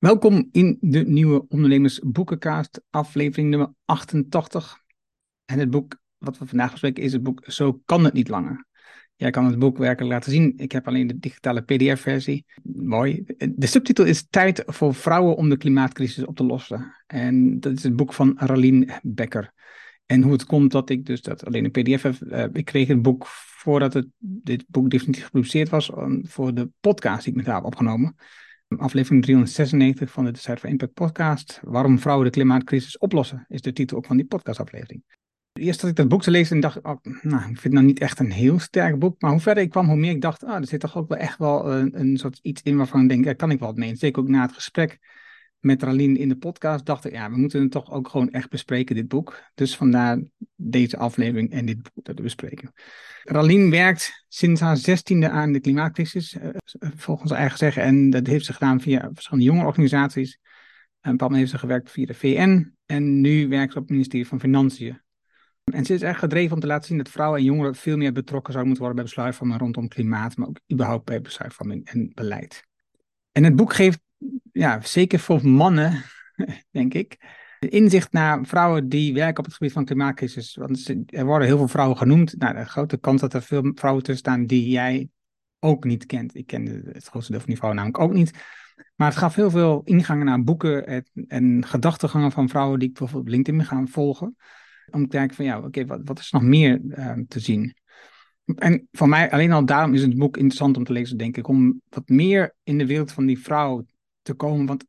Welkom in de nieuwe Ondernemersboekencast, aflevering nummer 88. En het boek wat we vandaag bespreken is het boek Zo kan het niet langer. Jij kan het boek werkelijk laten zien. Ik heb alleen de digitale PDF-versie. Mooi. De subtitel is Tijd voor vrouwen om de klimaatcrisis op te lossen. En dat is het boek van Ralien Becker. En hoe het komt dat ik dus dat alleen een PDF heb. Uh, ik kreeg het boek voordat het, dit boek definitief gepubliceerd was voor de podcast die ik met haar heb opgenomen. Aflevering 396 van de Decide for Impact podcast. Waarom vrouwen de klimaatcrisis oplossen, is de titel ook van die podcastaflevering. Eerst had ik dat boek te lezen en dacht, oh, nou, ik vind het nou niet echt een heel sterk boek. Maar hoe verder ik kwam, hoe meer ik dacht, ah, er zit toch ook wel echt wel een, een soort iets in waarvan ik denk, daar kan ik wel wat mee. Zeker ook na het gesprek met Ralien in de podcast dacht ik, ja, we moeten het toch ook gewoon echt bespreken, dit boek. Dus vandaar deze aflevering en dit boek te bespreken. Ralien werkt sinds haar zestiende aan de klimaatcrisis, eh, volgens haar eigen zeggen. En dat heeft ze gedaan via verschillende jonge organisaties. Een paar heeft ze gewerkt via de VN en nu werkt ze op het ministerie van Financiën. En ze is echt gedreven om te laten zien dat vrouwen en jongeren veel meer betrokken zouden moeten worden bij besluitvorming rondom klimaat, maar ook überhaupt bij besluitvorming en beleid. En het boek geeft ja, zeker voor mannen, denk ik, inzicht naar vrouwen die werken op het gebied van klimaatcrisis. Want er worden heel veel vrouwen genoemd. Nou, de grote kans dat er veel vrouwen tussen staan die jij ook niet kent. Ik ken het grootste deel van die vrouwen namelijk ook niet. Maar het gaf heel veel ingangen naar boeken en, en gedachtegangen van vrouwen die ik bijvoorbeeld op LinkedIn gaan volgen. Om te kijken van ja, oké, wat, wat is nog meer uh, te zien? En voor mij, alleen al daarom is het boek interessant om te lezen, denk ik. Om wat meer in de wereld van die vrouw komen. Want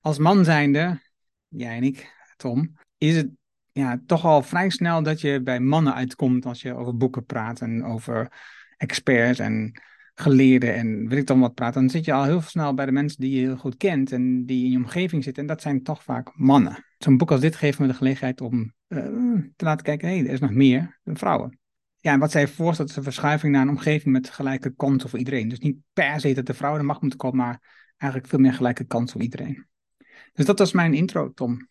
als man zijnde, jij en ik, Tom, is het ja, toch al vrij snel dat je bij mannen uitkomt als je over boeken praat en over experts en geleerden en weet ik dan wat praat. Dan zit je al heel snel bij de mensen die je heel goed kent en die in je omgeving zitten. En dat zijn toch vaak mannen. Zo'n boek als dit geeft me de gelegenheid om uh, te laten kijken, hé, hey, er is nog meer dan vrouwen. Ja, en wat zij voorstelt is een verschuiving naar een omgeving met gelijke kansen voor iedereen. Dus niet per se dat de vrouwen de macht moeten komen, maar eigenlijk veel meer gelijke kans voor iedereen. Dus dat was mijn intro, Tom.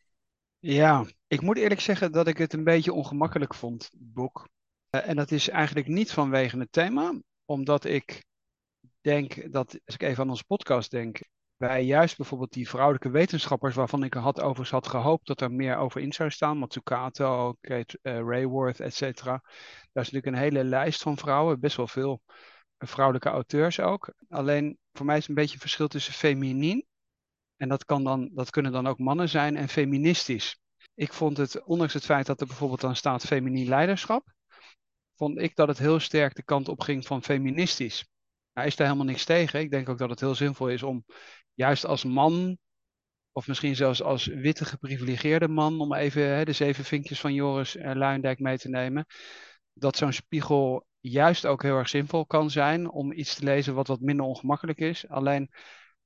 Ja, ik moet eerlijk zeggen dat ik het een beetje ongemakkelijk vond, boek. Uh, en dat is eigenlijk niet vanwege het thema, omdat ik denk dat, als ik even aan onze podcast denk, wij juist bijvoorbeeld die vrouwelijke wetenschappers, waarvan ik had overigens had gehoopt dat er meer over in zou staan, Matsukato, Kate uh, Rayworth, et cetera. Daar is natuurlijk een hele lijst van vrouwen, best wel veel vrouwelijke auteurs ook. Alleen voor mij is een beetje het verschil tussen feminien, en dat, kan dan, dat kunnen dan ook mannen zijn, en feministisch. Ik vond het, ondanks het feit dat er bijvoorbeeld dan staat feminien leiderschap, vond ik dat het heel sterk de kant op ging van feministisch. Hij is daar helemaal niks tegen. Ik denk ook dat het heel zinvol is om juist als man, of misschien zelfs als witte geprivilegeerde man, om even hè, de zeven vinkjes van Joris uh, Luijendijk mee te nemen, dat zo'n spiegel juist ook heel erg zinvol kan zijn om iets te lezen wat wat minder ongemakkelijk is. Alleen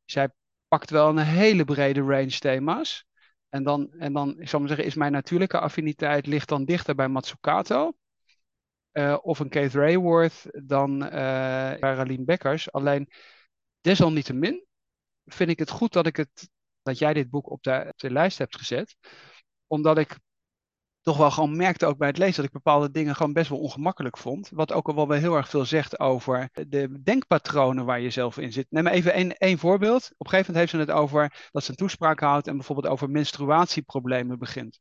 zij pakt wel een hele brede range thema's. En dan, en dan ik zal maar zeggen, is mijn natuurlijke affiniteit ligt dan dichter bij Matsukato. Uh, of een Keith Rayworth dan uh, Caroline Beckers. Alleen desalniettemin vind ik het goed dat, ik het, dat jij dit boek op de, op de lijst hebt gezet. Omdat ik toch wel gewoon merkte ook bij het lezen dat ik bepaalde dingen gewoon best wel ongemakkelijk vond. Wat ook al wel heel erg veel zegt over de denkpatronen waar je zelf in zit. Neem even één, één voorbeeld. Op een gegeven moment heeft ze het over dat ze een toespraak houdt en bijvoorbeeld over menstruatieproblemen begint.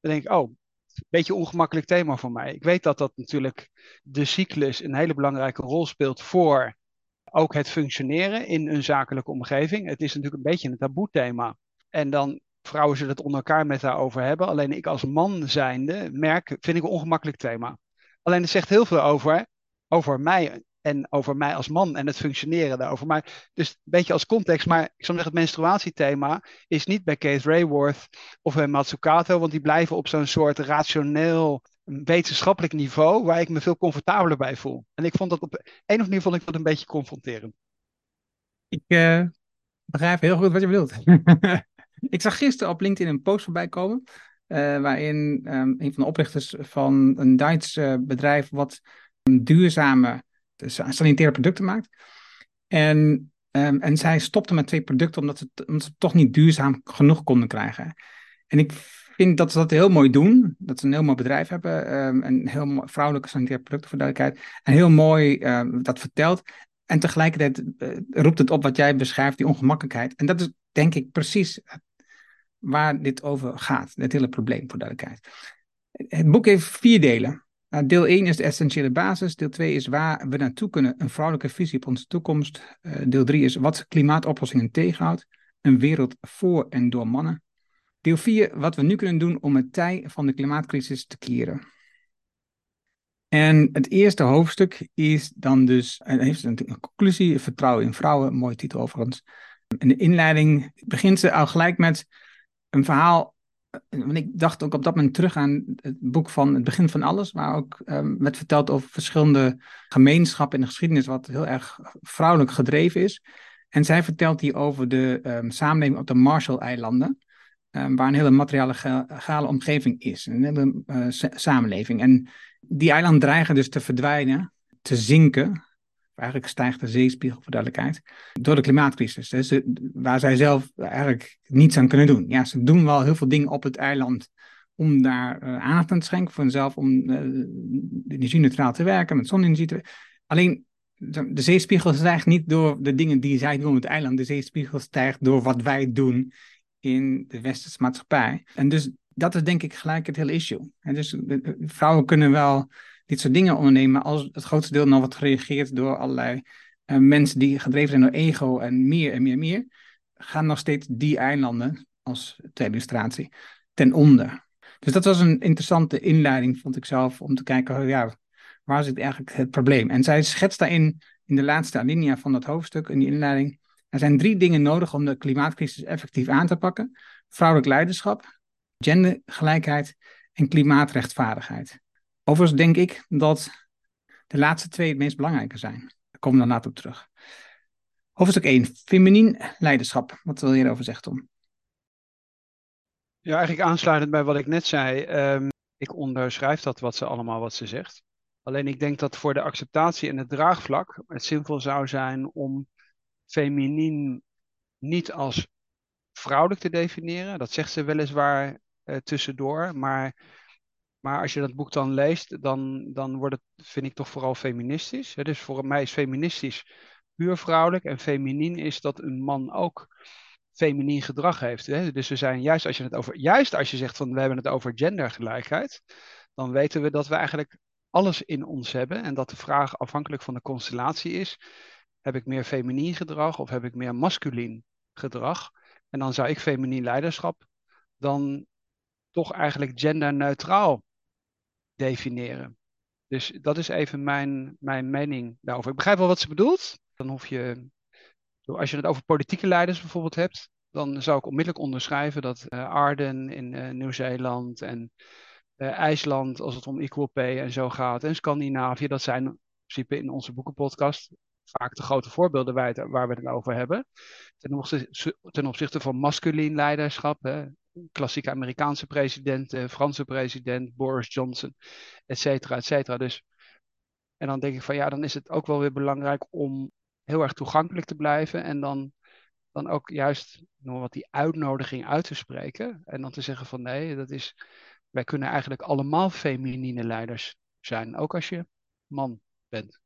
Dan denk ik, oh, een beetje ongemakkelijk thema voor mij. Ik weet dat dat natuurlijk de cyclus een hele belangrijke rol speelt voor ook het functioneren in een zakelijke omgeving. Het is natuurlijk een beetje een taboe thema. En dan vrouwen zullen het onder elkaar met daarover hebben. Alleen ik als man zijnde merk, vind ik een ongemakkelijk thema. Alleen het zegt heel veel over, over mij en over mij als man en het functioneren daarover. Maar dus een beetje als context, maar ik zou zeggen, het menstruatiethema is niet bij Keith Rayworth of bij Matsukato, want die blijven op zo'n soort rationeel wetenschappelijk niveau waar ik me veel comfortabeler bij voel. En ik vond dat op een of andere manier ik dat een beetje confronterend. Ik uh, begrijp heel goed wat je bedoelt. Ik zag gisteren op LinkedIn een post voorbij komen. Uh, waarin um, een van de oprichters van een Duits uh, bedrijf wat duurzame dus sanitaire producten maakt. En, um, en zij stopte met twee producten omdat ze, omdat ze toch niet duurzaam genoeg konden krijgen. En ik vind dat ze dat heel mooi doen. Dat ze een heel mooi bedrijf hebben. Um, een heel mooi vrouwelijke sanitaire producten voor duidelijkheid. En heel mooi dat vertelt. En tegelijkertijd uh, roept het op wat jij beschrijft, die ongemakkelijkheid. En dat is denk ik precies waar dit over gaat. Het hele probleem, voor duidelijkheid. Het boek heeft vier delen. Nou, deel 1 is de essentiële basis. Deel 2 is waar we naartoe kunnen. Een vrouwelijke visie op onze toekomst. Uh, deel 3 is wat klimaatoplossingen tegenhoudt. Een wereld voor en door mannen. Deel 4, wat we nu kunnen doen om het tij van de klimaatcrisis te keren. En het eerste hoofdstuk is dan dus, en heeft een, een conclusie, vertrouwen in vrouwen, mooie titel overigens. In de inleiding begint ze al gelijk met een verhaal want ik dacht ook op dat moment terug aan het boek van Het Begin van Alles, waar ook um, werd verteld over verschillende gemeenschappen in de geschiedenis, wat heel erg vrouwelijk gedreven is. En zij vertelt hier over de um, samenleving op de Marshall-eilanden, um, waar een hele materiale omgeving is, een hele uh, samenleving. En die eilanden dreigen dus te verdwijnen, te zinken, Eigenlijk stijgt de zeespiegel, voor duidelijkheid, door de klimaatcrisis. Dus waar zij zelf eigenlijk niets aan kunnen doen. Ja, ze doen wel heel veel dingen op het eiland om daar uh, aandacht aan te schenken voor hunzelf, om uh, energie-neutraal te werken, met zonenergie te Alleen, de, de zeespiegel stijgt niet door de dingen die zij doen op het eiland. De zeespiegel stijgt door wat wij doen in de westerse maatschappij. En dus dat is denk ik gelijk het hele issue. En dus vrouwen kunnen wel dit soort dingen ondernemen als het grootste deel nog wordt gereageerd door allerlei uh, mensen die gedreven zijn door ego en meer en meer en meer, gaan nog steeds die eilanden, als ter illustratie, ten onder. Dus dat was een interessante inleiding, vond ik zelf, om te kijken, oh ja, waar zit eigenlijk het probleem? En zij schetst daarin, in de laatste alinea van dat hoofdstuk, in die inleiding, er zijn drie dingen nodig om de klimaatcrisis effectief aan te pakken. Vrouwelijk leiderschap, gendergelijkheid en klimaatrechtvaardigheid. Overigens denk ik dat de laatste twee het meest belangrijke zijn. Daar komen we later op terug. Hoofdstuk 1, feminien leiderschap. Wat wil je erover zeggen, Tom? Ja, eigenlijk aansluitend bij wat ik net zei. Um, ik onderschrijf dat wat ze allemaal wat ze zegt. Alleen ik denk dat voor de acceptatie en het draagvlak het zinvol zou zijn om feminien niet als vrouwelijk te definiëren. Dat zegt ze weliswaar uh, tussendoor, maar maar als je dat boek dan leest, dan, dan wordt het, vind ik toch vooral feministisch. Dus voor mij is feministisch puur vrouwelijk. En feminien is dat een man ook feminien gedrag heeft. Dus we zijn juist als je het over, juist als je zegt van we hebben het over gendergelijkheid, dan weten we dat we eigenlijk alles in ons hebben. En dat de vraag afhankelijk van de constellatie is: heb ik meer feminien gedrag of heb ik meer masculien gedrag? En dan zou ik feminien leiderschap dan toch eigenlijk genderneutraal definiëren. Dus dat is even mijn, mijn mening daarover. Ik begrijp wel wat ze bedoelt. Dan hoef je, als je het over politieke leiders bijvoorbeeld hebt, dan zou ik onmiddellijk onderschrijven dat uh, Arden in uh, Nieuw-Zeeland en uh, IJsland, als het om equal pay en zo gaat, en Scandinavië, dat zijn in principe in onze boekenpodcast vaak de grote voorbeelden waar, we het over hebben. Ten opzichte, van masculien leiderschap, hè, klassieke Amerikaanse president, uh, Franse president, Boris Johnson, et cetera, et cetera. Dus, en dan denk ik van ja, dan is het ook wel weer belangrijk om heel erg toegankelijk te blijven en dan, dan ook juist nog wat die uitnodiging uit te spreken en dan te zeggen van nee, dat is, wij kunnen eigenlijk allemaal feminine leiders zijn, ook als je man bent.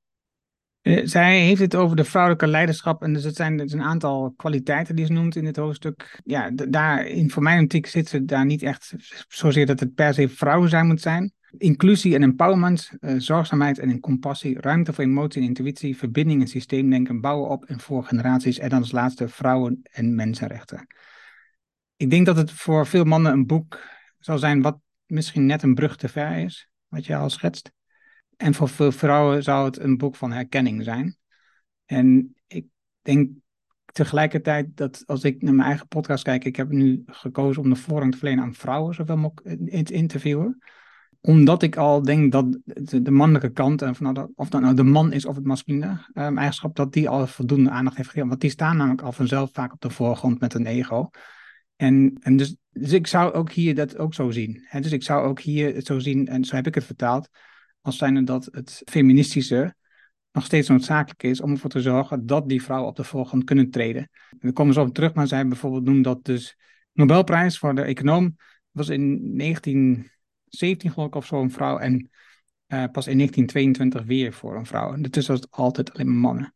Eh, zij heeft het over de vrouwelijke leiderschap. En dus het zijn een aantal kwaliteiten die ze noemt in dit hoofdstuk. Ja, daar, in, voor mijn optiek zit ze daar niet echt zozeer dat het per se vrouwen zijn moet zijn. Inclusie en empowerment, uh, zorgzaamheid en compassie, ruimte voor emotie en intuïtie, verbinding en systeemdenken, bouwen op en voor generaties. En dan als laatste vrouwen en mensenrechten. Ik denk dat het voor veel mannen een boek zal zijn wat misschien net een brug te ver is, wat je al schetst. En voor veel vrouwen zou het een boek van herkenning zijn. En ik denk tegelijkertijd dat als ik naar mijn eigen podcast kijk, ik heb nu gekozen om de voorrang te verlenen aan vrouwen zoveel mogelijk in te interviewen. Omdat ik al denk dat de, mannelijke kant, of, nou, of dat nou de man is of het masculine um, eigenschap, dat die al voldoende aandacht heeft gegeven. Want die staan namelijk al vanzelf vaak op de voorgrond met een ego. En, en dus, dus ik zou ook hier dat ook zo zien. dus ik zou ook hier het zo zien, en zo heb ik het vertaald, als zijnde dat het feministische nog steeds noodzakelijk is om ervoor te zorgen dat die vrouwen op de voorgrond kunnen treden. En dan komen ze op terug, maar zij bijvoorbeeld noemen dat dus Nobelprijs voor de econoom was in 1917 geloof ik of zo een vrouw en uh, pas in 1922 weer voor een vrouw. En daartussen was het altijd alleen maar mannen.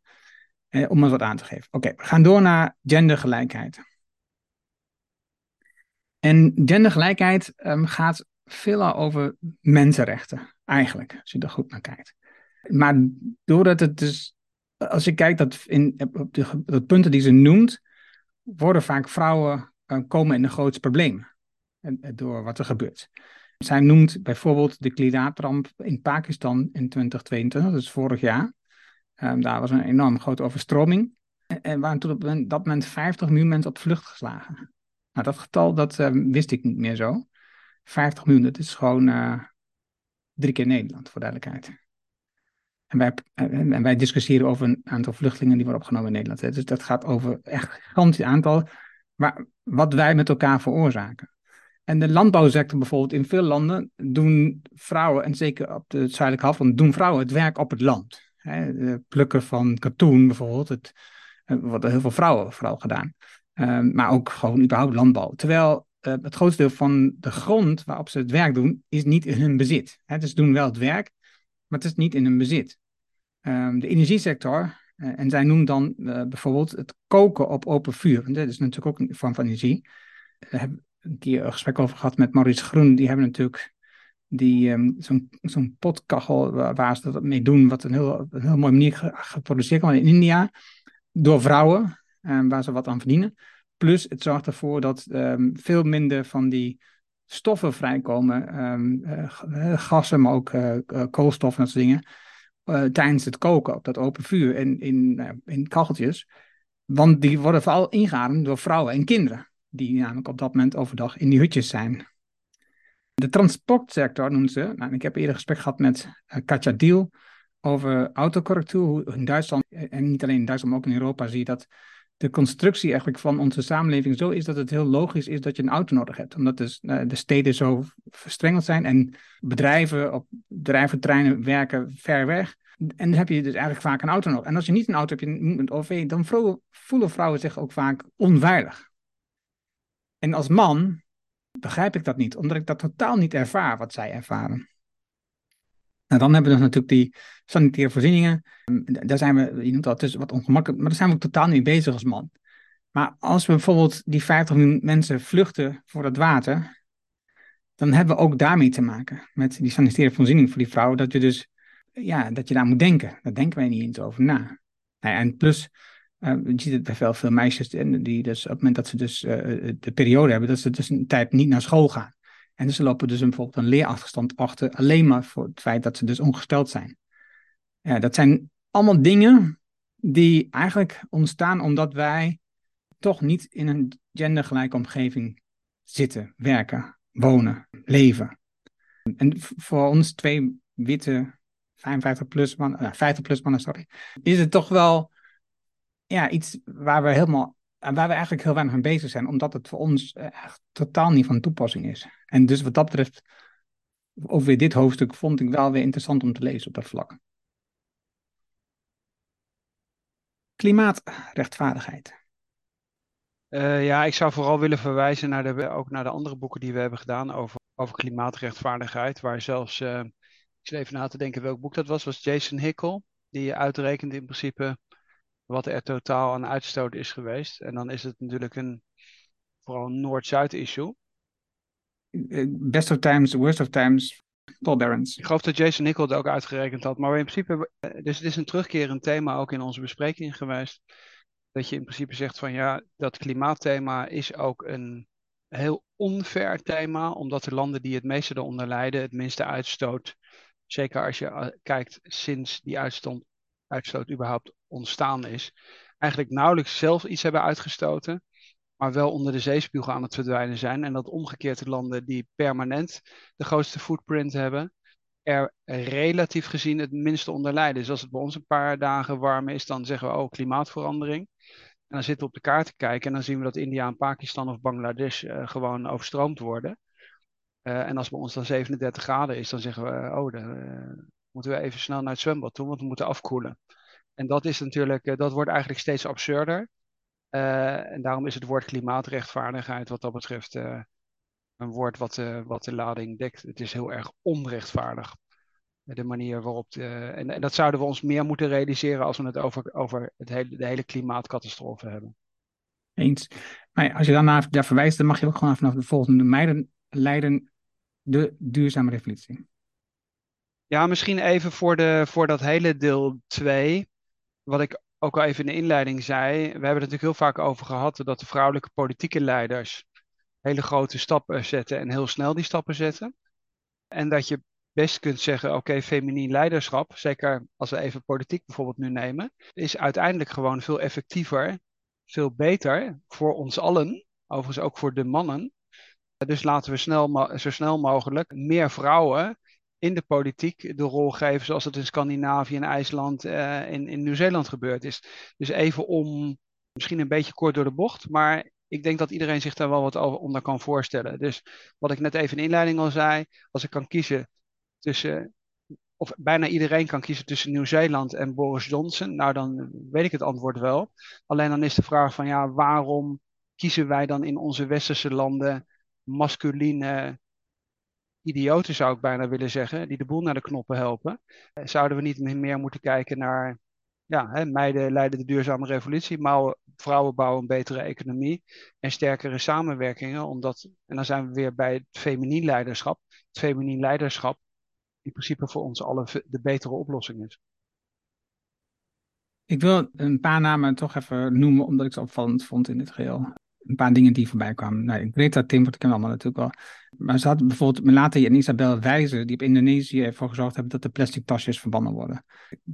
Eh, om eens wat aan te geven. Oké, we gaan door naar gendergelijkheid. En gendergelijkheid um, gaat veelal over mensenrechten, eigenlijk, als je er goed naar kijkt. Maar doordat het dus, als je kijkt dat in, op de, punten die ze noemt, worden vaak vrouwen uh, komen in de grootste problemen door wat er gebeurt. Zij noemt bijvoorbeeld de klimaatramp in Pakistan in 2022, dus vorig jaar. Um, daar was een enorm grote overstroming. En waren toen op dat moment 50 miljoen mensen op vlucht geslagen. Nou, dat getal dat, um, wist ik niet meer zo. 50 miljoen, dat is gewoon uh, drie keer Nederland, voor duidelijkheid. En wij, en wij discussiëren over een aantal vluchtelingen die worden opgenomen in Nederland. Hè. Dus dat gaat over echt een gigantisch aantal, maar wat wij met elkaar veroorzaken. En de landbouwsector bijvoorbeeld, in veel landen doen vrouwen, en zeker op de zuidelijke halfrond, doen vrouwen het werk op het land. Het plukken van katoen bijvoorbeeld, het, er worden heel veel vrouwen vooral gedaan. Um, maar ook gewoon überhaupt landbouw. Terwijl uh, het grootste deel van de grond waarop ze het werk doen, is niet in hun bezit. Hè? Dus ze doen wel het werk, maar het is niet in hun bezit. Um, de energiesector, uh, en zij noemen dan uh, bijvoorbeeld het koken op open vuur. Dat is natuurlijk ook een vorm van energie. Daar hebben een keer een gesprek over gehad met Maurice Groen. Die hebben natuurlijk die, um, zo'n zo'n potkachel waar, waar, ze dat mee doen, wat een heel, een heel mooie manier geproduceerd kan in India, door vrouwen, um, waar ze wat aan verdienen. Plus het zorgt ervoor dat um, veel minder van die stoffen vrijkomen, uh, gassen, maar ook uh, koolstof en dat soort dingen, tijdens het koken op dat open vuur in, in, in kacheltjes. Want die worden vooral ingeademd door vrouwen en kinderen, die namelijk op dat moment overdag in die hutjes zijn. De transportsector noemen ze, nou, ik heb eerder gesprek gehad met Katja Diel over autocorrectuur. In Duitsland, en niet alleen in Duitsland, maar ook in Europa, zie je dat de constructie eigenlijk van onze samenleving zo is dat het heel logisch is dat je een auto nodig hebt. Omdat de, uh, de steden zo verstrengeld zijn en bedrijven op drijvertreinen werken ver weg. En dan heb je dus eigenlijk vaak een auto nodig. En als je niet een auto hebt, je een OV, dan voelen vrouwen zich ook vaak onveilig. En als man begrijp ik dat niet, omdat ik dat totaal niet ervaar wat zij ervaren. Nou, dan hebben we dus natuurlijk die sanitaire voorzieningen. Daar zijn we, je noemt dat, dus wat ongemakkelijk, maar daar zijn we ook totaal niet bezig als man. Maar als we bijvoorbeeld die 50 miljoen mensen vluchten voor het water, dan hebben we ook daarmee te maken met die sanitaire voorziening voor die vrouwen, dat je dus, ja, dat je daar moet denken. Daar denken wij niet eens over na. Nou en plus, uh, je ziet het bij veel, veel meisjes die dus op het moment dat ze dus uh, de periode hebben, dat ze dus een tijd niet naar school gaan. En ze lopen dus bijvoorbeeld een leerachterstand achter, alleen maar voor het feit dat ze dus ongesteld zijn. Ja, dat zijn allemaal dingen die eigenlijk ontstaan omdat wij toch niet in een gendergelijke omgeving zitten, werken, wonen, leven. En voor ons twee witte 55 plus mannen, 50 plus mannen, sorry, is het toch wel ja, iets waar we helemaal waar we eigenlijk heel weinig mee bezig zijn, omdat het voor ons echt totaal niet van toepassing is. En dus wat dat betreft, over dit hoofdstuk, vond ik wel weer interessant om te lezen op dat vlak. Klimaatrechtvaardigheid. Uh, ja, ik zou vooral willen verwijzen naar de, ook naar de andere boeken die we hebben gedaan over, over klimaatrechtvaardigheid. Waar zelfs, uh, ik zit even na te denken welk boek dat was, was Jason Hickel. Die uitrekent in principe wat er totaal aan uitstoot is geweest. En dan is het natuurlijk een vooral een Noord-Zuid issue. Eh, best of times, worst of times, tolerance. Ik geloof dat Jason Nickel het ook uitgerekend had. Maar in principe, eh, dus het is een terugkerend thema ook in onze bespreking geweest. Dat je in principe zegt van ja, dat klimaatthema is ook een heel onfair thema. Omdat de landen die het meeste eronder lijden, het minste uitstoot. Zeker als je eh, kijkt sinds die uitstoot, uitstoot überhaupt ontstaan is, eigenlijk nauwelijks zelf iets hebben uitgestoten, maar wel onder de zeespiegel aan het verdwijnen zijn. En dat omgekeerd de landen die permanent de grootste footprint hebben, er relatief gezien het minste onder lijden. Dus als het bij ons een paar dagen warm is, dan zeggen we, oh, klimaatverandering. En dan zitten we op de kaart te kijken en dan zien we dat India en Pakistan of Bangladesh uh, gewoon overstroomd worden. Uh, en als bij ons dan 37 graden is, dan zeggen we, oh, dan uh, moeten we even snel naar het zwembad toe, want we moeten afkoelen. En dat is natuurlijk, eh, dat wordt eigenlijk steeds absurder. Uh, en daarom is het woord klimaatrechtvaardigheid wat dat betreft uh, een woord wat, wat de lading dekt. Het is heel erg onrechtvaardig. De manier waarop. En, en, dat zouden we ons meer moeten realiseren als we het over, over het hele, de hele klimaatcatastrofe hebben. Eens. Maar als je daarna daar verwijst, dan mag je ook gewoon vanaf de volgende meiden leiden de duurzame revolutie. Ja, misschien even voor, de, voor dat hele deel 2. Wat ik ook al even in de inleiding zei. We hebben het natuurlijk heel vaak over gehad dat de vrouwelijke politieke leiders hele grote stappen zetten en heel snel die stappen zetten. En dat je best kunt zeggen, oké, feminien leiderschap, zeker als we even politiek bijvoorbeeld nu nemen, is uiteindelijk gewoon veel effectiever, veel beter voor ons allen, overigens ook voor de mannen. Dus laten we snel, zo snel mogelijk meer vrouwen in de politiek de rol geven zoals het in Scandinavië, in IJsland, uh, in, in Nieuw-Zeeland gebeurd is. Dus even om, misschien een beetje kort door de bocht, maar ik denk dat iedereen zich daar wel wat over, onder kan voorstellen. Dus wat ik net even in inleiding al zei, als ik kan kiezen tussen, of bijna iedereen kan kiezen tussen Nieuw-Zeeland en Boris Johnson, nou dan weet ik het antwoord wel. Alleen dan is de vraag van ja, waarom kiezen wij dan in onze westerse landen masculine idioten, zou ik bijna willen zeggen, die de boel naar de knoppen helpen. Eh, zouden we niet meer moeten kijken naar, ja, hè, meiden leiden de duurzame revolutie, maar vrouwen bouwen een betere economie en sterkere samenwerkingen, omdat, en dan zijn we weer bij het feminien leiderschap, het feminien leiderschap in principe voor ons allen de betere oplossing is. Ik wil een paar namen toch even noemen, omdat ik ze opvallend vond in dit geheel een paar dingen die voorbij kwamen. Nou, Greta Thunberg kennen we allemaal natuurlijk wel. Maar ze had bijvoorbeeld Melati en Isabel Wijze, die op Indonesië ervoor gezorgd hebben dat de plastic tasjes verbannen worden.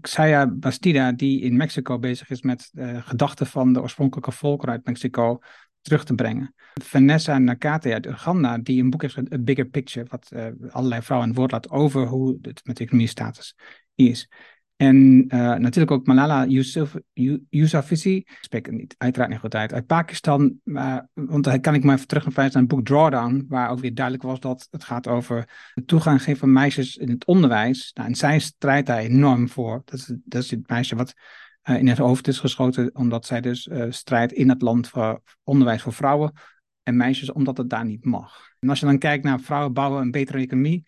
Xaya Bastida, die in Mexico bezig is met uh, gedachten van de oorspronkelijke volkeren uit Mexico terug te brengen. Vanessa Nakate uit Uganda, die een boek heeft A Bigger Picture, wat uh, allerlei vrouwen aan het woord laat over hoe het met de economie status is. En uh, natuurlijk ook Malala Yousafzai, ik spreek het niet, uiteraard niet goed uit, uit Pakistan. Maar, want dan kan ik maar even terug naar het boek Drawdown, waar ook weer duidelijk was dat het gaat over de toegang geven van meisjes in het onderwijs. Nou, en zij strijdt daar enorm voor. Dat is, het meisje wat uh, in het hoofd is geschoten, omdat zij dus uh, strijdt in het land voor onderwijs voor vrouwen en meisjes, omdat het daar niet mag. En als je dan kijkt naar vrouwen bouwen een betere economie,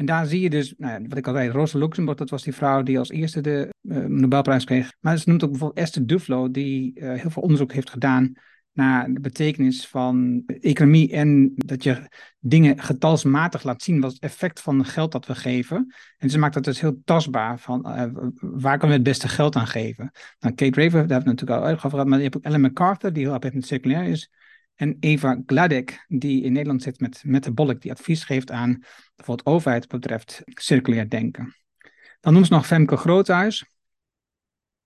en daar zie je dus, nou wat ik al zei, Rosa Luxemburg, dat was die vrouw die als eerste de uh, Nobelprijs kreeg. Maar ze noemt ook bijvoorbeeld Esther Duflo, die uh, heel veel onderzoek heeft gedaan naar de betekenis van economie en dat je dingen getalsmatig laat zien wat het effect van geld dat we geven. En ze maakt dat dus heel tastbaar van uh, waar kunnen we het beste geld aan geven. Nou, Kate Raver, daar hebben we natuurlijk al gehad, maar je hebt ook Ellen MacArthur, die heel erg met circulair is. En Eva Gladek, die in Nederland zit met Metabolic, die advies geeft aan bijvoorbeeld overheid betreft circulair denken. Dan noemt ze nog Femke Groothuis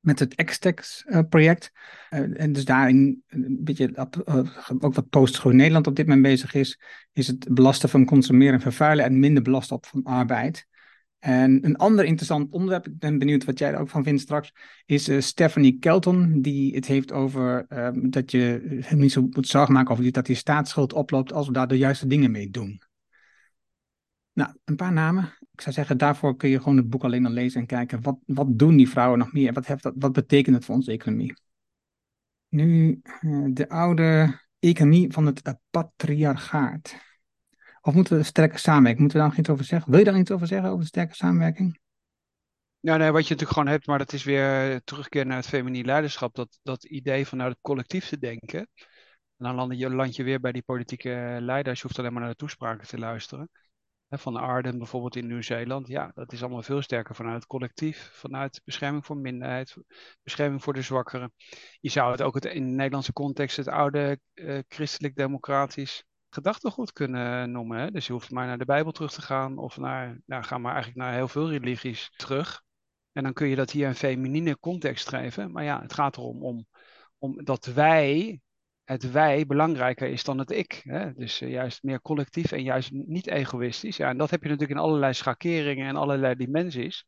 met het Extex-project. Uh, uh, en dus daarin een beetje uh, ook wat Postgroen Nederland op dit moment bezig is, is het belasten van consumeren en vervuilen en minder belasten op van arbeid. En een ander interessant onderwerp, ik ben benieuwd wat jij er ook van vindt straks, is uh, Stephanie Kelton, die het heeft over uh, dat je niet zo moet zorgen maken over dat die staatsschuld oploopt als we daar de juiste dingen mee doen. Nou, een paar namen. Ik zou zeggen, daarvoor kun je gewoon het boek alleen al lezen en kijken, wat, wat doen die vrouwen nog meer? Wat, heeft dat, wat betekent het voor onze economie? Nu, uh, de oude economie van het patriarchaat. Of moeten we sterke samenwerking? Moeten we daar nog iets over zeggen? Wil je daar iets over zeggen, over de sterke samenwerking? Nou, nee, wat je natuurlijk gewoon hebt, maar dat is weer terugkeer naar het feminine leiderschap. Dat, dat idee vanuit het collectief te denken. En dan land je, weer bij die politieke leiders. Je hoeft alleen maar naar de toespraken te luisteren. Van Arden bijvoorbeeld in Nieuw-Zeeland. Ja, dat is allemaal veel sterker vanuit het collectief. Vanuit bescherming voor minderheid, bescherming voor de zwakkeren. Je zou het ook het, in de Nederlandse context het oude uh, christelijk-democratisch gedachtegoed kunnen noemen. Hè? Dus je hoeft maar naar de Bijbel terug te gaan of naar, nou, ga maar eigenlijk naar heel veel religies terug. En dan kun je dat hier een feminine context geven. Maar ja, het gaat erom om, om dat wij, het wij belangrijker is dan het ik. Hè? Dus uh, juist meer collectief en juist niet egoïstisch. Ja, en dat heb je natuurlijk in allerlei schakeringen en allerlei dimensies.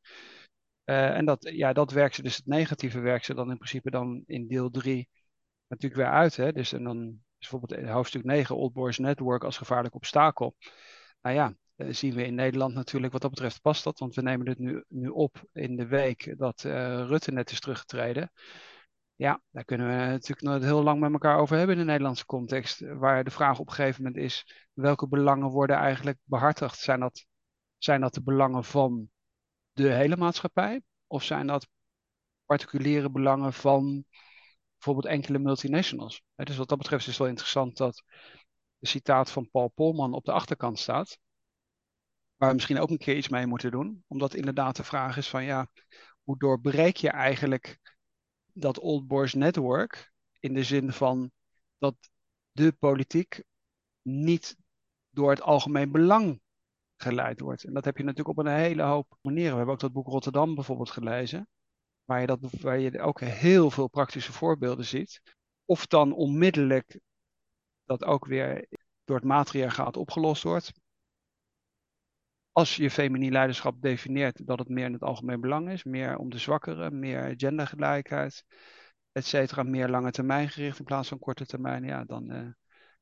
Uh, en dat, ja, dat werkt ze, dus het negatieve werkt ze dan in principe dan in deel 3 natuurlijk weer uit. Hè? Dus en dan bijvoorbeeld hoofdstuk 9, Old Boys Network als gevaarlijk obstakel. Nou ja, uh, zien we in Nederland natuurlijk wat dat betreft past dat, want we nemen dit nu, nu op in de week dat uh, Rutte net is teruggetreden. Ja, daar kunnen we natuurlijk nog heel lang met elkaar over hebben in de Nederlandse context. Waar de vraag op een gegeven moment is: welke belangen worden eigenlijk behartigd? Zijn dat, zijn dat de belangen van de hele maatschappij? Of zijn dat particuliere belangen van bijvoorbeeld enkele multinationals. Dus wat dat betreft is het wel interessant dat de citaat van Paul Polman op de achterkant staat. Waar we misschien ook een keer iets mee moeten doen. Omdat inderdaad de vraag is van ja, hoe doorbreek je eigenlijk dat Old Boys Network in de zin van dat de politiek niet door het algemeen belang geleid wordt. En dat heb je natuurlijk op een hele hoop manieren. We hebben ook dat boek Rotterdam bijvoorbeeld gelezen, waar je, dat, waar je ook heel veel praktische voorbeelden ziet. Of dan onmiddellijk dat ook weer door het matriarchaat opgelost wordt. Als je feminien leiderschap definieert dat het meer in het algemeen belang is, meer om de zwakkeren, meer gendergelijkheid, et cetera, meer lange termijn gericht in plaats van korte termijn, ja, dan, uh,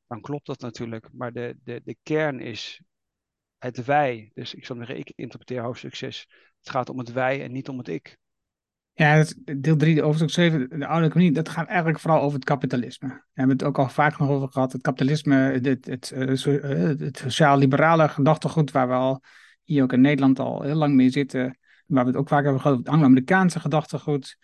dan klopt dat natuurlijk. Maar de, de, de kern is het wij. Dus ik zal zeggen, ik interpreteer hoofdstuk 6. Het gaat om het wij en niet om het ik. Ja, deel 3, hoofdstuk 7, de oude economie, dat gaat eigenlijk vooral over het kapitalisme. We hebben het ook al vaak nog over gehad. Het kapitalisme, het, het, het, eh, het sociaal-liberale gedachtegoed, waar we al hier ook in Nederland al heel lang mee zitten. Waar we het ook vaak hebben gehad, het Anglo-Amerikaanse gedachtegoed.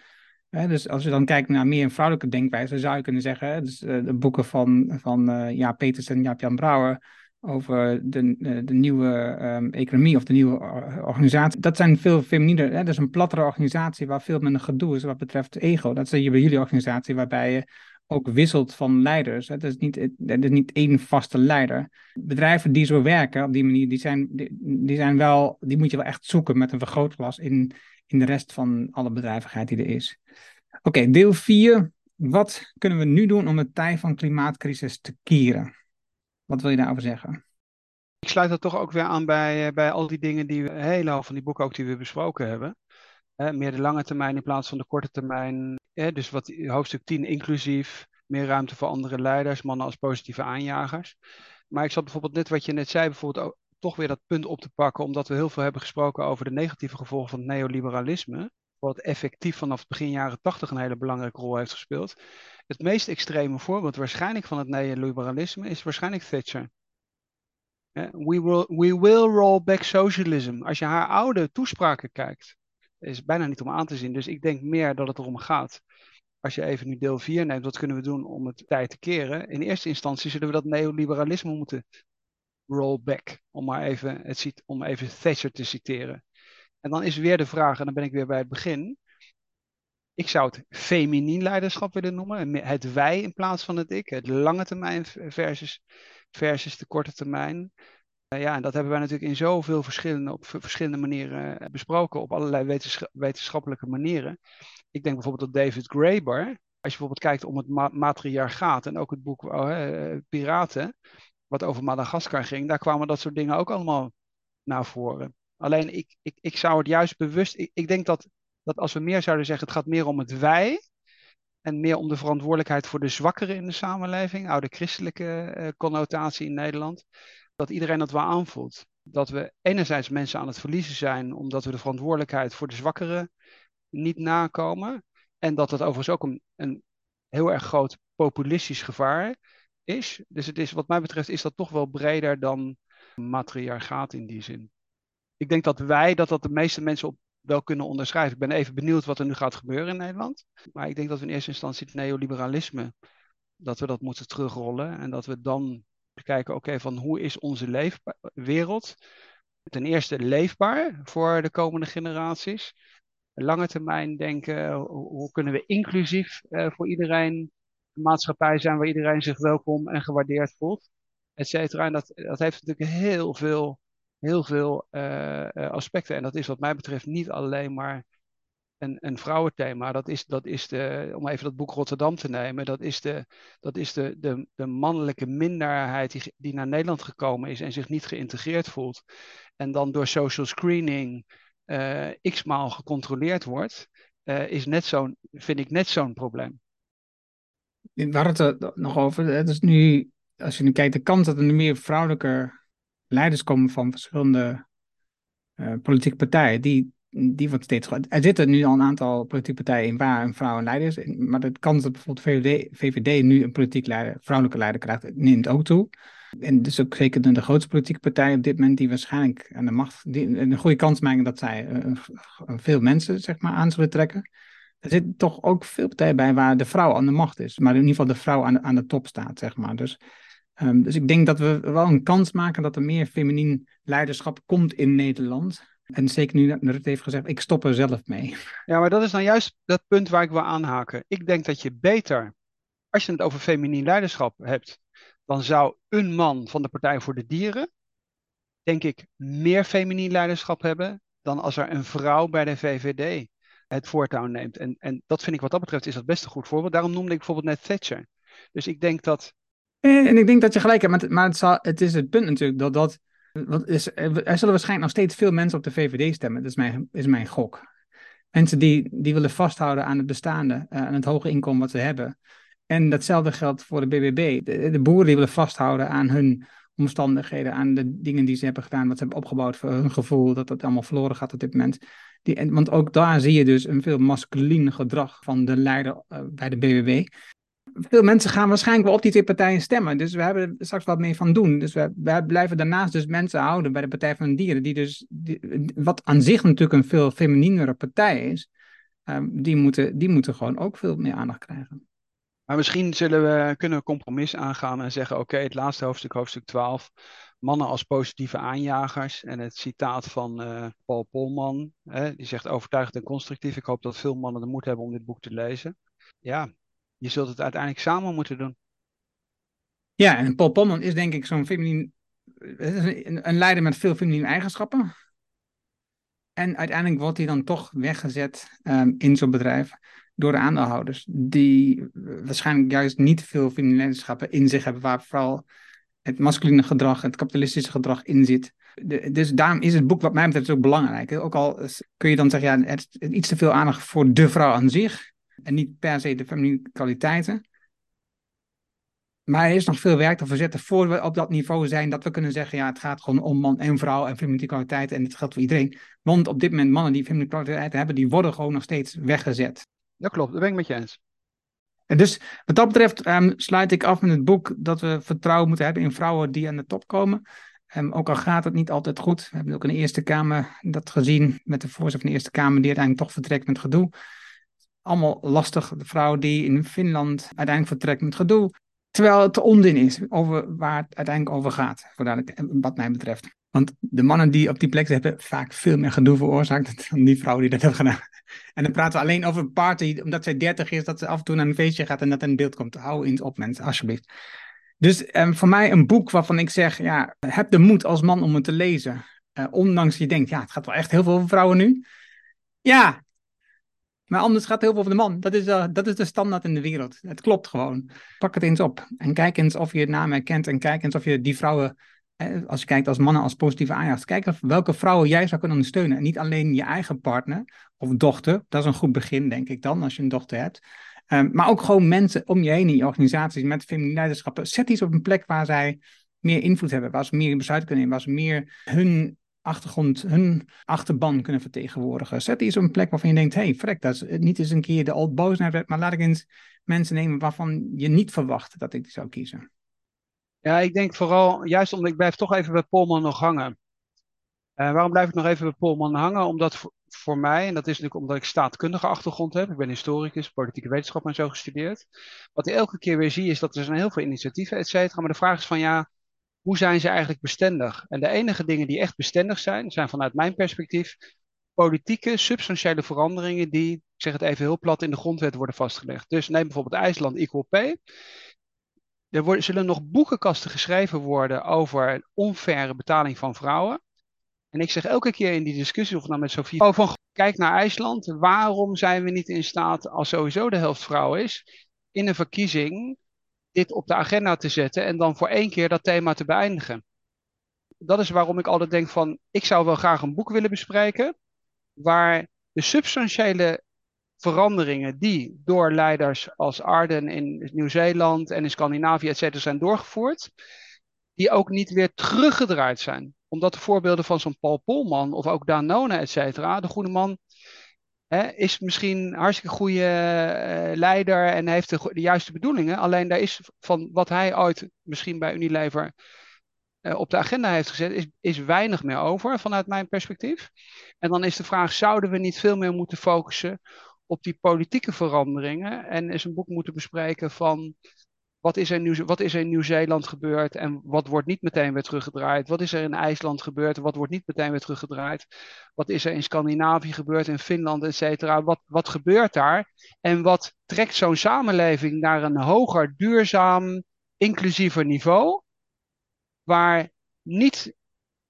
dus als je dan kijkt naar meer een vrouwelijke denkwijze, zou je kunnen zeggen, dus, uh, de boeken van, van Jaap Peters en Jaap-Jan Brouwer, over de, de nieuwe um, economie of de nieuwe organisatie. Dat zijn veel feminiener. Dat is een plattere organisatie waar veel minder gedoe is wat betreft ego. Dat zie je bij jullie organisatie, waarbij je ook wisselt van leiders. Het is niet, het is niet één vaste leider. Bedrijven die zo werken op die manier, die, zijn, die, zijn wel, die moet je wel echt zoeken met een vergrootglas in, in de rest van alle bedrijvigheid die er is. Oké, deel 4. Wat kunnen we nu doen om de tijd van klimaatcrisis te keren? Wat wil je daarover zeggen? Ik sluit dat toch ook weer aan bij, eh, bij al die dingen die we, hoop van die boeken ook die we besproken hebben. meer de lange termijn in plaats van de korte termijn. dus wat, hoofdstuk 10 inclusief, meer ruimte voor andere leiders, mannen als positieve aanjagers. Maar ik zat bijvoorbeeld net wat je net zei, bijvoorbeeld ook, toch weer dat punt op te pakken, omdat we heel veel hebben gesproken over de negatieve gevolgen van het neoliberalisme. Wat effectief vanaf begin jaren 80 een hele belangrijke rol heeft gespeeld. Het meest extreme voorbeeld waarschijnlijk van het neoliberalisme is waarschijnlijk Thatcher. We will, we will roll back socialism. Als je haar oude toespraken kijkt, is bijna niet om aan te zien. Dus ik denk meer dat het erom gaat. Als je even nu deel 4 neemt, wat kunnen we doen om het tijd te keren? In eerste instantie zullen we dat neoliberalisme moeten roll back. Om maar even, het, om even Thatcher te citeren. En dan is weer de vraag, en dan ben ik weer bij het begin. Ik zou het feminien leiderschap willen noemen. Het wij in plaats van het ik. Het lange termijn versus, versus de korte termijn. Uh, ja, en dat hebben wij natuurlijk in zoveel verschillende, op verschillende manieren eh, besproken. Op allerlei wetenschappelijke manieren. Ik denk bijvoorbeeld dat David Graeber. Als je bijvoorbeeld kijkt om het ma matriarchaat en ook het boek oh, Piraten. Wat over Madagaskar ging. Daar kwamen dat soort dingen ook allemaal naar voren. Alleen ik, ik, ik zou het juist bewust. Ik, denk dat dat als we meer zouden zeggen, het gaat meer om het wij. En meer om de verantwoordelijkheid voor de zwakkeren in de samenleving, oude christelijke uh, connotatie in Nederland. Dat iedereen dat wel aanvoelt. Dat we enerzijds mensen aan het verliezen zijn omdat we de verantwoordelijkheid voor de zwakkeren niet nakomen. En dat dat overigens ook een, een heel erg groot populistisch gevaar is. Dus het is, wat mij betreft is dat toch wel breder dan matriarchaat in die zin. Ik denk dat wij, dat dat de meeste mensen op wel kunnen onderschrijven. Ik ben even benieuwd wat er nu gaat gebeuren in Nederland. Maar ik denk dat we in eerste instantie het neoliberalisme, dat we dat moeten terugrollen. En dat we dan kijken, oké, van hoe is onze wereld ten eerste leefbaar voor de komende generaties. Lange termijn denken, hoe kunnen we inclusief uh, voor iedereen een maatschappij zijn waar iedereen zich welkom en gewaardeerd voelt, et cetera. En dat, dat heeft natuurlijk heel veel heel veel uh, aspecten. En dat is wat mij betreft niet alleen maar een, een vrouwenthema. Dat is, dat is de, om even dat boek Rotterdam te nemen, dat is de, dat is de, de, de mannelijke minderheid die, die naar Nederland gekomen is en zich niet geïntegreerd voelt. En dan door social screening uh, x-maal gecontroleerd wordt, is net zo'n, vind ik net zo'n probleem. Hadden het er nog over. Het is nu, als je nu kijkt, de kans dat er meer vrouwelijke leiders komen van verschillende uh, politieke partijen, die, die wordt steeds Er zitten nu al een aantal politieke partijen in waar een vrouw een leider is, maar de kans dat bijvoorbeeld VVD, VVD nu een politiek leider, vrouwelijke leider krijgt, neemt ook toe. En dus ook zeker de grootste politieke partij op dit moment die waarschijnlijk aan de macht, die een goede kans maken dat zij uh, veel mensen zeg maar aan zullen trekken. er zit toch ook veel partijen bij waar de vrouw aan de macht is. Maar in ieder geval de vrouw aan aan de top staat, zeg maar. Dus, ehm, dus ik denk dat we wel een kans maken dat er meer feminien leiderschap komt in Nederland. En zeker nu Rutte heeft gezegd, ik stop er zelf mee. Ja, maar dat is nou juist dat punt waar ik wil aanhaken. Ik denk dat je beter, als je het over feminien leiderschap hebt, dan zou een man van de Partij voor de Dieren, denk ik, meer feminien leiderschap hebben dan als er een vrouw bij de VVD het voortouw neemt. En, en dat vind ik wat dat betreft is dat best een goed voorbeeld. Daarom noemde ik bijvoorbeeld net Thatcher. Dus ik denk dat. En ik denk dat je gelijk hebt, maar, het, het is het punt natuurlijk dat dat. Want is, er zullen waarschijnlijk nog steeds veel mensen op de VVD stemmen. Dat is mijn, is mijn gok. Mensen die, die willen vasthouden aan het bestaande, uh, aan het hoge inkomen wat ze hebben. En datzelfde geldt voor de BBB. De, boeren die willen vasthouden aan hun omstandigheden, aan de dingen die ze hebben gedaan, wat ze hebben opgebouwd voor hun gevoel, dat dat allemaal verloren gaat op dit moment. Die, want ook daar zie je dus een veel masculien gedrag van de leider uh, bij de BBB. Veel mensen gaan waarschijnlijk wel op die twee partijen stemmen. Dus we hebben er straks wat mee van doen. Dus we, blijven daarnaast dus mensen houden bij de Partij van de Dieren. Die dus, wat aan zich natuurlijk een veel feminienere partij is. Um, die, moeten, die moeten gewoon ook veel meer aandacht krijgen. Maar misschien zullen we, kunnen compromis aangaan en zeggen: oké, het laatste hoofdstuk, hoofdstuk 12, mannen als positieve aanjagers. En het citaat van uh, Paul Polman, hè, die zegt overtuigend en constructief. Ik hoop dat veel mannen de moed hebben om dit boek te lezen. Ja, je zult het uiteindelijk samen moeten doen. Ja, en Paul Polman is denk ik zo'n feminien, een, leider met veel feminine eigenschappen. En uiteindelijk wordt hij dan toch weggezet um, in zo'n bedrijf door de aandeelhouders, die waarschijnlijk juist niet veel feminine eigenschappen in zich hebben, waar vooral het masculine gedrag, het kapitalistische gedrag in zit. dus daarom is het boek wat mij betreft ook belangrijk. Ook al kun je dan zeggen, ja, het is iets te veel aandacht voor de vrouw aan zich en niet per se de feminine kwaliteiten. Maar er is nog veel werk te verzetten voor we op dat niveau zijn dat we kunnen zeggen, ja, het gaat gewoon om man en vrouw en feminine kwaliteiten en het geldt voor iedereen. Want op dit moment mannen die feminine kwaliteiten hebben, die worden gewoon nog steeds weggezet. Dat klopt, dat ben ik met je eens. En dus wat dat betreft um, sluit ik af met het boek dat we vertrouwen moeten hebben in vrouwen die aan de top komen. Um, ook al gaat het niet altijd goed. We hebben ook in de Eerste Kamer dat gezien met de voorzitter van de Eerste Kamer die uiteindelijk toch vertrekt met gedoe. Allemaal lastig. De vrouw die in Finland uiteindelijk vertrekt met gedoe. Terwijl het onzin is over waar het uiteindelijk over gaat, wat mij betreft. Want de mannen die op die plek hebben vaak veel meer gedoe veroorzaakt dan die vrouw die dat heeft gedaan. En dan praten we alleen over een party, omdat zij 30 is, dat ze af en toe naar een feestje gaat en dat in beeld komt. Hou eens op, mensen, alsjeblieft. Dus um, voor mij een boek waarvan ik zeg, ja, heb de moed als man om het te lezen. Uh, ondanks je denkt, ja, het gaat wel echt heel veel over vrouwen nu. Ja, maar anders gaat het heel veel over de man. Dat is, uh, dat is de standaard in de wereld. Het klopt gewoon. Pak het eens op en kijk eens of je het naam herkent en kijk eens of je die vrouwen als je kijkt als mannen als positieve aanjagers, kijk welke vrouwen jij zou kunnen ondersteunen. En niet alleen je eigen partner of dochter. Dat is een goed begin, denk ik dan, als je een dochter hebt. Um, maar ook gewoon mensen om je heen in je organisaties met feminine leiderschappen. Zet iets op een plek waar zij meer invloed hebben, waar ze meer besluit kunnen nemen, waar ze meer hun achtergrond, hun achterban kunnen vertegenwoordigen. Zet iets op een plek waarvan je denkt, hey, frek, dat is niet eens een keer de old boos naar maar laat ik eens mensen nemen waarvan je niet verwacht dat ik die zou kiezen. Ja, ik denk vooral, juist omdat ik blijf toch even bij Polman nog hangen. Uh, waarom blijf ik nog even bij Polman hangen? Omdat voor, voor, mij, en dat is natuurlijk omdat ik staatkundige achtergrond heb, ik ben historicus, politieke wetenschap en zo gestudeerd. Wat ik elke keer weer zie is dat er zijn heel veel initiatieven, et cetera. Maar de vraag is van ja, hoe zijn ze eigenlijk bestendig? En de enige dingen die echt bestendig zijn, zijn vanuit mijn perspectief politieke, substantiële veranderingen die, ik zeg het even heel plat, in de grondwet worden vastgelegd. Dus neem bijvoorbeeld IJsland Equal Pay. Er zullen nog boekenkasten geschreven worden over onfaire betaling van vrouwen. En ik zeg elke keer in die discussie, of nou met Sofie, oh, van kijk naar IJsland. Waarom zijn we niet in staat, als sowieso de helft vrouw is, in een verkiezing dit op de agenda te zetten en dan voor één keer dat thema te beëindigen? Dat is waarom ik altijd denk van, ik zou wel graag een boek willen bespreken waar de substantiële veranderingen die door leiders als Arden in Nieuw-Zeeland en in Scandinavië, et cetera, zijn doorgevoerd, die ook niet weer teruggedraaid zijn. Omdat de voorbeelden van zo'n Paul Polman of ook Danone, et cetera, de goede man is misschien een hartstikke goede uh, leider en heeft de, juiste bedoelingen. Alleen daar is van wat hij ooit misschien bij Unilever uh, op de agenda heeft gezet, is, is weinig meer over vanuit mijn perspectief. En dan is de vraag, zouden we niet veel meer moeten focussen op die politieke veranderingen en eens een boek moeten bespreken van wat is er in Nieuw-Zeeland gebeurd en wat wordt niet meteen weer teruggedraaid? Wat is er in IJsland gebeurd en wat wordt niet meteen weer teruggedraaid? Wat is er in Scandinavië gebeurd, in Finland, et cetera? Wat, wat gebeurt daar? En wat trekt zo'n samenleving naar een hoger, duurzaam, inclusiever niveau? Waar niet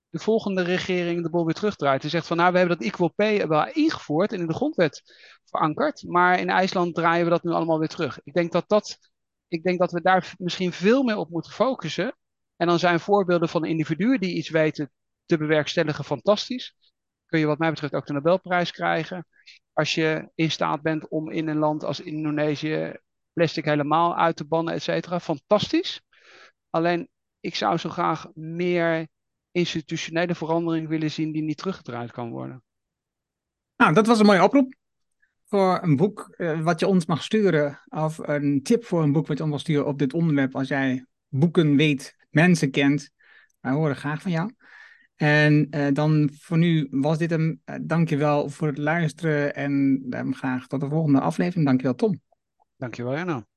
de volgende regering de bol weer terugdraait. En zegt van nou, we hebben dat equal pay wel ingevoerd en in de grondwet verankerd. Maar in IJsland draaien we dat nu allemaal weer terug. Ik denk dat, dat, ik denk dat we daar misschien veel meer op moeten focussen. En dan zijn voorbeelden van individuen die iets weten te bewerkstelligen fantastisch. Kun je wat mij betreft ook de Nobelprijs krijgen. Als je in staat bent om in een land als Indonesië plastic helemaal uit te bannen, et cetera. Fantastisch. Alleen, ik zou zo graag meer institutionele verandering willen zien die niet teruggedraaid kan worden. Nou, dat was een mooie oproep voor een boek eh, wat je ons mag sturen. Of een tip voor een boek wat je ons mag sturen op dit onderwerp. Als jij boeken weet, mensen kent. Wij horen graag van jou. En eh, dan voor nu was dit hem. Uh, dankjewel voor het luisteren en graag tot de volgende aflevering. Dankjewel Tom. Dankjewel Janno.